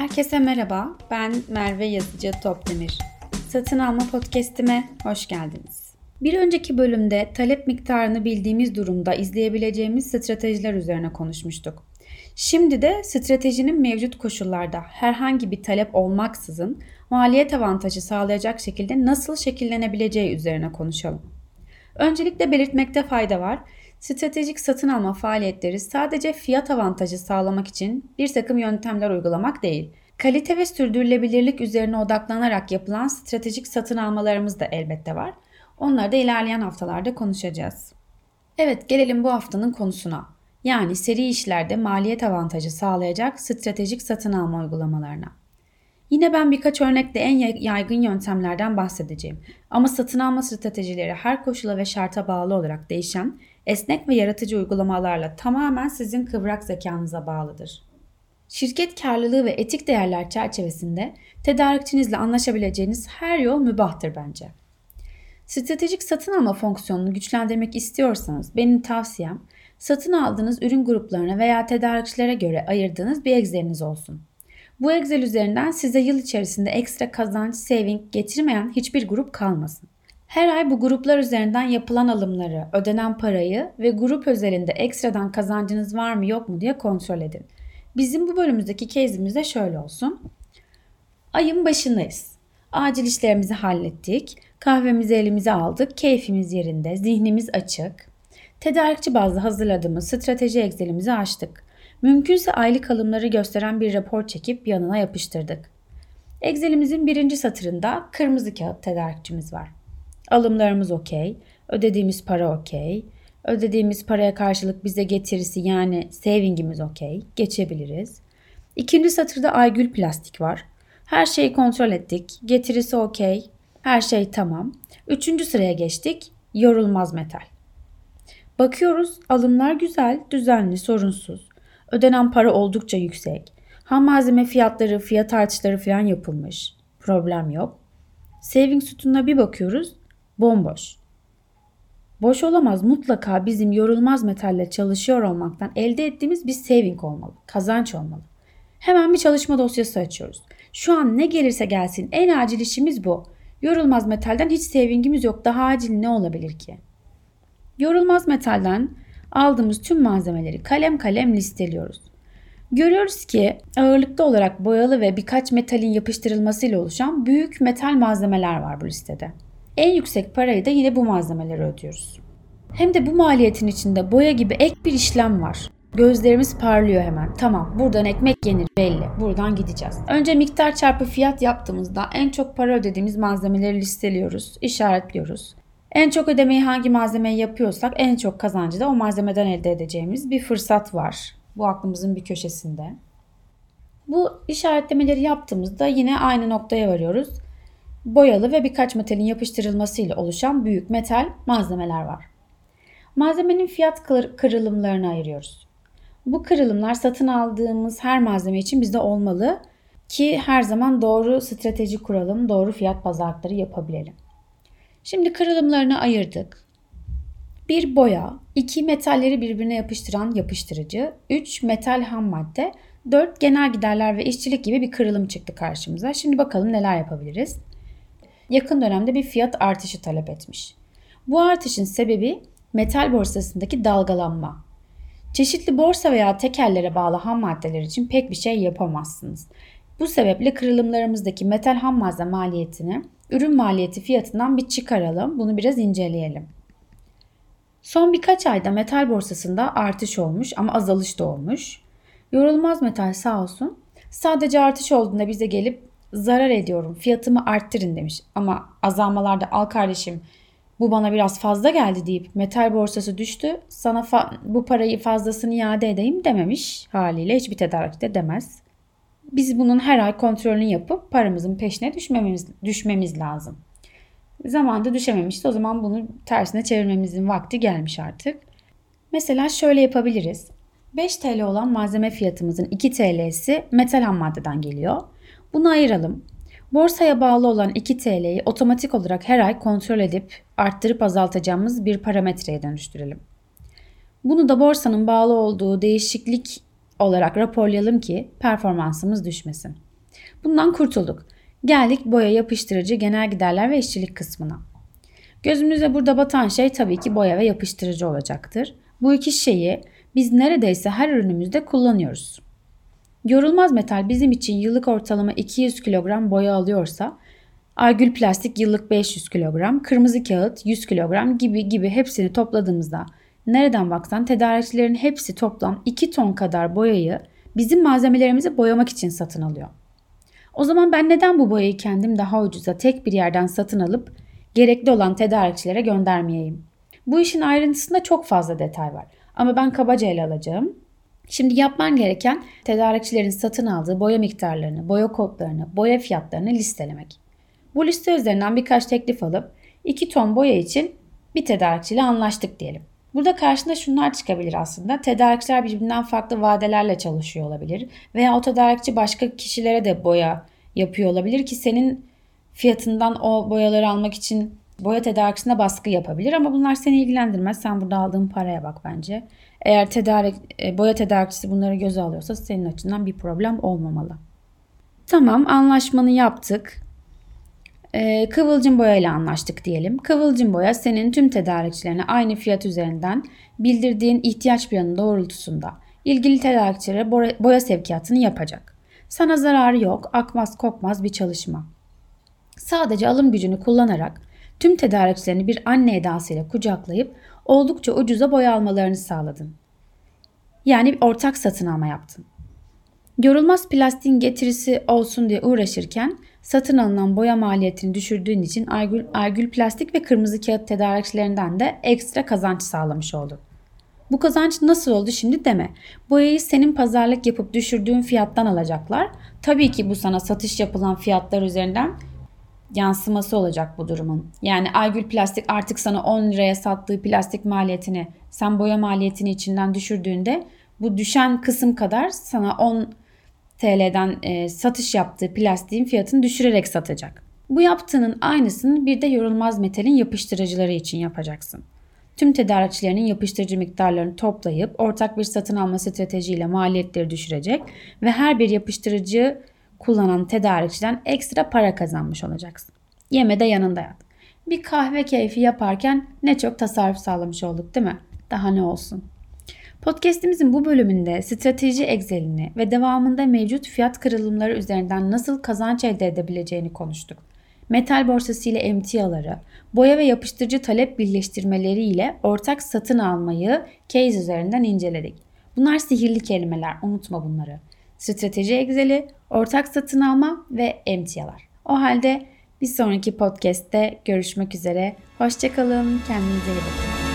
Herkese merhaba, ben Merve Yazıcı Topdemir. Satın Alma Podcast'ime hoş geldiniz. Bir önceki bölümde talep miktarını bildiğimiz durumda izleyebileceğimiz stratejiler üzerine konuşmuştuk. Şimdi de stratejinin mevcut koşullarda herhangi bir talep olmaksızın maliyet avantajı sağlayacak şekilde nasıl şekillenebileceği üzerine konuşalım. Öncelikle belirtmekte fayda var. Stratejik satın alma faaliyetleri sadece fiyat avantajı sağlamak için bir takım yöntemler uygulamak değil. Kalite ve sürdürülebilirlik üzerine odaklanarak yapılan stratejik satın almalarımız da elbette var. Onları da ilerleyen haftalarda konuşacağız. Evet gelelim bu haftanın konusuna. Yani seri işlerde maliyet avantajı sağlayacak stratejik satın alma uygulamalarına. Yine ben birkaç örnekle en yaygın yöntemlerden bahsedeceğim. Ama satın alma stratejileri her koşula ve şarta bağlı olarak değişen, esnek ve yaratıcı uygulamalarla tamamen sizin kıvrak zekanıza bağlıdır. Şirket karlılığı ve etik değerler çerçevesinde tedarikçinizle anlaşabileceğiniz her yol mübahtır bence. Stratejik satın alma fonksiyonunu güçlendirmek istiyorsanız benim tavsiyem satın aldığınız ürün gruplarına veya tedarikçilere göre ayırdığınız bir Excel'iniz olsun. Bu Excel üzerinden size yıl içerisinde ekstra kazanç, saving getirmeyen hiçbir grup kalmasın. Her ay bu gruplar üzerinden yapılan alımları, ödenen parayı ve grup özelinde ekstradan kazancınız var mı yok mu diye kontrol edin. Bizim bu bölümümüzdeki case'imiz de şöyle olsun. Ayın başındayız. Acil işlerimizi hallettik. Kahvemizi elimize aldık. Keyfimiz yerinde. Zihnimiz açık. Tedarikçi bazlı hazırladığımız strateji Excel'imizi açtık. Mümkünse aylık alımları gösteren bir rapor çekip yanına yapıştırdık. Excel'imizin birinci satırında kırmızı kağıt tedarikçimiz var. Alımlarımız okey, ödediğimiz para okey, ödediğimiz paraya karşılık bize getirisi yani savingimiz okey, geçebiliriz. İkinci satırda Aygül plastik var. Her şeyi kontrol ettik, getirisi okey, her şey tamam. Üçüncü sıraya geçtik, yorulmaz metal. Bakıyoruz alımlar güzel, düzenli, sorunsuz. Ödenen para oldukça yüksek. Ham malzeme fiyatları, fiyat artışları falan yapılmış. Problem yok. Saving sütununa bir bakıyoruz. Bomboş. Boş olamaz. Mutlaka bizim yorulmaz metalle çalışıyor olmaktan elde ettiğimiz bir saving olmalı. Kazanç olmalı. Hemen bir çalışma dosyası açıyoruz. Şu an ne gelirse gelsin en acil işimiz bu. Yorulmaz metalden hiç savingimiz yok. Daha acil ne olabilir ki? Yorulmaz metalden aldığımız tüm malzemeleri kalem kalem listeliyoruz. Görüyoruz ki ağırlıklı olarak boyalı ve birkaç metalin yapıştırılmasıyla oluşan büyük metal malzemeler var bu listede. En yüksek parayı da yine bu malzemeleri ödüyoruz. Hem de bu maliyetin içinde boya gibi ek bir işlem var. Gözlerimiz parlıyor hemen. Tamam buradan ekmek yenir belli. Buradan gideceğiz. Önce miktar çarpı fiyat yaptığımızda en çok para ödediğimiz malzemeleri listeliyoruz, işaretliyoruz. En çok ödemeyi hangi malzemeyi yapıyorsak en çok kazancı da o malzemeden elde edeceğimiz bir fırsat var. Bu aklımızın bir köşesinde. Bu işaretlemeleri yaptığımızda yine aynı noktaya varıyoruz. Boyalı ve birkaç metalin yapıştırılmasıyla oluşan büyük metal malzemeler var. Malzemenin fiyat kırılımlarını ayırıyoruz. Bu kırılımlar satın aldığımız her malzeme için bizde olmalı ki her zaman doğru strateji kuralım, doğru fiyat pazarlıkları yapabilelim. Şimdi kırılımlarını ayırdık. Bir boya, iki metalleri birbirine yapıştıran yapıştırıcı, üç metal ham madde, dört genel giderler ve işçilik gibi bir kırılım çıktı karşımıza. Şimdi bakalım neler yapabiliriz. Yakın dönemde bir fiyat artışı talep etmiş. Bu artışın sebebi metal borsasındaki dalgalanma. Çeşitli borsa veya tekellere bağlı ham maddeler için pek bir şey yapamazsınız. Bu sebeple kırılımlarımızdaki metal ham malzeme maliyetini ürün maliyeti fiyatından bir çıkaralım. Bunu biraz inceleyelim. Son birkaç ayda metal borsasında artış olmuş ama azalış da olmuş. Yorulmaz metal sağ olsun sadece artış olduğunda bize gelip zarar ediyorum fiyatımı arttırın demiş. Ama azalmalarda al kardeşim bu bana biraz fazla geldi deyip metal borsası düştü sana bu parayı fazlasını iade edeyim dememiş haliyle hiçbir tedarikte demez. Biz bunun her ay kontrolünü yapıp paramızın peşine düşmemiz, düşmemiz lazım. Zamanda düşememişti o zaman bunu tersine çevirmemizin vakti gelmiş artık. Mesela şöyle yapabiliriz. 5 TL olan malzeme fiyatımızın 2 TL'si metal ham maddeden geliyor. Bunu ayıralım. Borsaya bağlı olan 2 TL'yi otomatik olarak her ay kontrol edip arttırıp azaltacağımız bir parametreye dönüştürelim. Bunu da borsanın bağlı olduğu değişiklik olarak raporlayalım ki performansımız düşmesin. Bundan kurtulduk. Geldik boya yapıştırıcı, genel giderler ve işçilik kısmına. Gözümüze burada batan şey tabii ki boya ve yapıştırıcı olacaktır. Bu iki şeyi biz neredeyse her ürünümüzde kullanıyoruz. Yorulmaz metal bizim için yıllık ortalama 200 kilogram boya alıyorsa, Aygül plastik yıllık 500 kilogram, kırmızı kağıt 100 kilogram gibi gibi hepsini topladığımızda nereden baksan tedarikçilerin hepsi toplam 2 ton kadar boyayı bizim malzemelerimizi boyamak için satın alıyor. O zaman ben neden bu boyayı kendim daha ucuza tek bir yerden satın alıp gerekli olan tedarikçilere göndermeyeyim? Bu işin ayrıntısında çok fazla detay var. Ama ben kabaca ele alacağım. Şimdi yapman gereken tedarikçilerin satın aldığı boya miktarlarını, boya kodlarını, boya fiyatlarını listelemek. Bu liste üzerinden birkaç teklif alıp 2 ton boya için bir tedarikçiyle anlaştık diyelim. Burada karşında şunlar çıkabilir aslında. Tedarikçiler birbirinden farklı vadelerle çalışıyor olabilir. Veya o tedarikçi başka kişilere de boya yapıyor olabilir ki senin fiyatından o boyaları almak için boya tedarikçisine baskı yapabilir ama bunlar seni ilgilendirmez. Sen burada aldığın paraya bak bence. Eğer tedarik, e, boya tedarikçisi bunları göze alıyorsa senin açından bir problem olmamalı. Tamam anlaşmanı yaptık. Ee, Kıvılcım Boya ile anlaştık diyelim. Kıvılcım Boya senin tüm tedarikçilerine aynı fiyat üzerinden bildirdiğin ihtiyaç planı doğrultusunda ilgili tedarikçilere boya sevkiyatını yapacak. Sana zararı yok, akmaz kokmaz bir çalışma. Sadece alım gücünü kullanarak tüm tedarikçilerini bir anne edasıyla kucaklayıp oldukça ucuza boya almalarını sağladın. Yani ortak satın alma yaptın. Yorulmaz plastiğin getirisi olsun diye uğraşırken satın alınan boya maliyetini düşürdüğün için Aygül, Aygül Plastik ve Kırmızı Kağıt tedarikçilerinden de ekstra kazanç sağlamış oldun. Bu kazanç nasıl oldu şimdi deme. Boyayı senin pazarlık yapıp düşürdüğün fiyattan alacaklar. Tabii ki bu sana satış yapılan fiyatlar üzerinden yansıması olacak bu durumun. Yani Aygül Plastik artık sana 10 liraya sattığı plastik maliyetini sen boya maliyetini içinden düşürdüğünde bu düşen kısım kadar sana 10 TL'den e, satış yaptığı plastiğin fiyatını düşürerek satacak. Bu yaptığının aynısını bir de yorulmaz metalin yapıştırıcıları için yapacaksın. Tüm tedarikçilerinin yapıştırıcı miktarlarını toplayıp ortak bir satın alma stratejiyle maliyetleri düşürecek ve her bir yapıştırıcı kullanan tedarikçiden ekstra para kazanmış olacaksın. Yeme de yanında yat. Bir kahve keyfi yaparken ne çok tasarruf sağlamış olduk değil mi? Daha ne olsun. Podcast'imizin bu bölümünde strateji Excel'ini ve devamında mevcut fiyat kırılımları üzerinden nasıl kazanç elde edebileceğini konuştuk. Metal borsası ile emtiaları, boya ve yapıştırıcı talep birleştirmeleri ile ortak satın almayı case üzerinden inceledik. Bunlar sihirli kelimeler, unutma bunları. Strateji Excel'i, ortak satın alma ve emtialar. O halde bir sonraki podcast'te görüşmek üzere. Hoşçakalın, kendinize iyi bakın.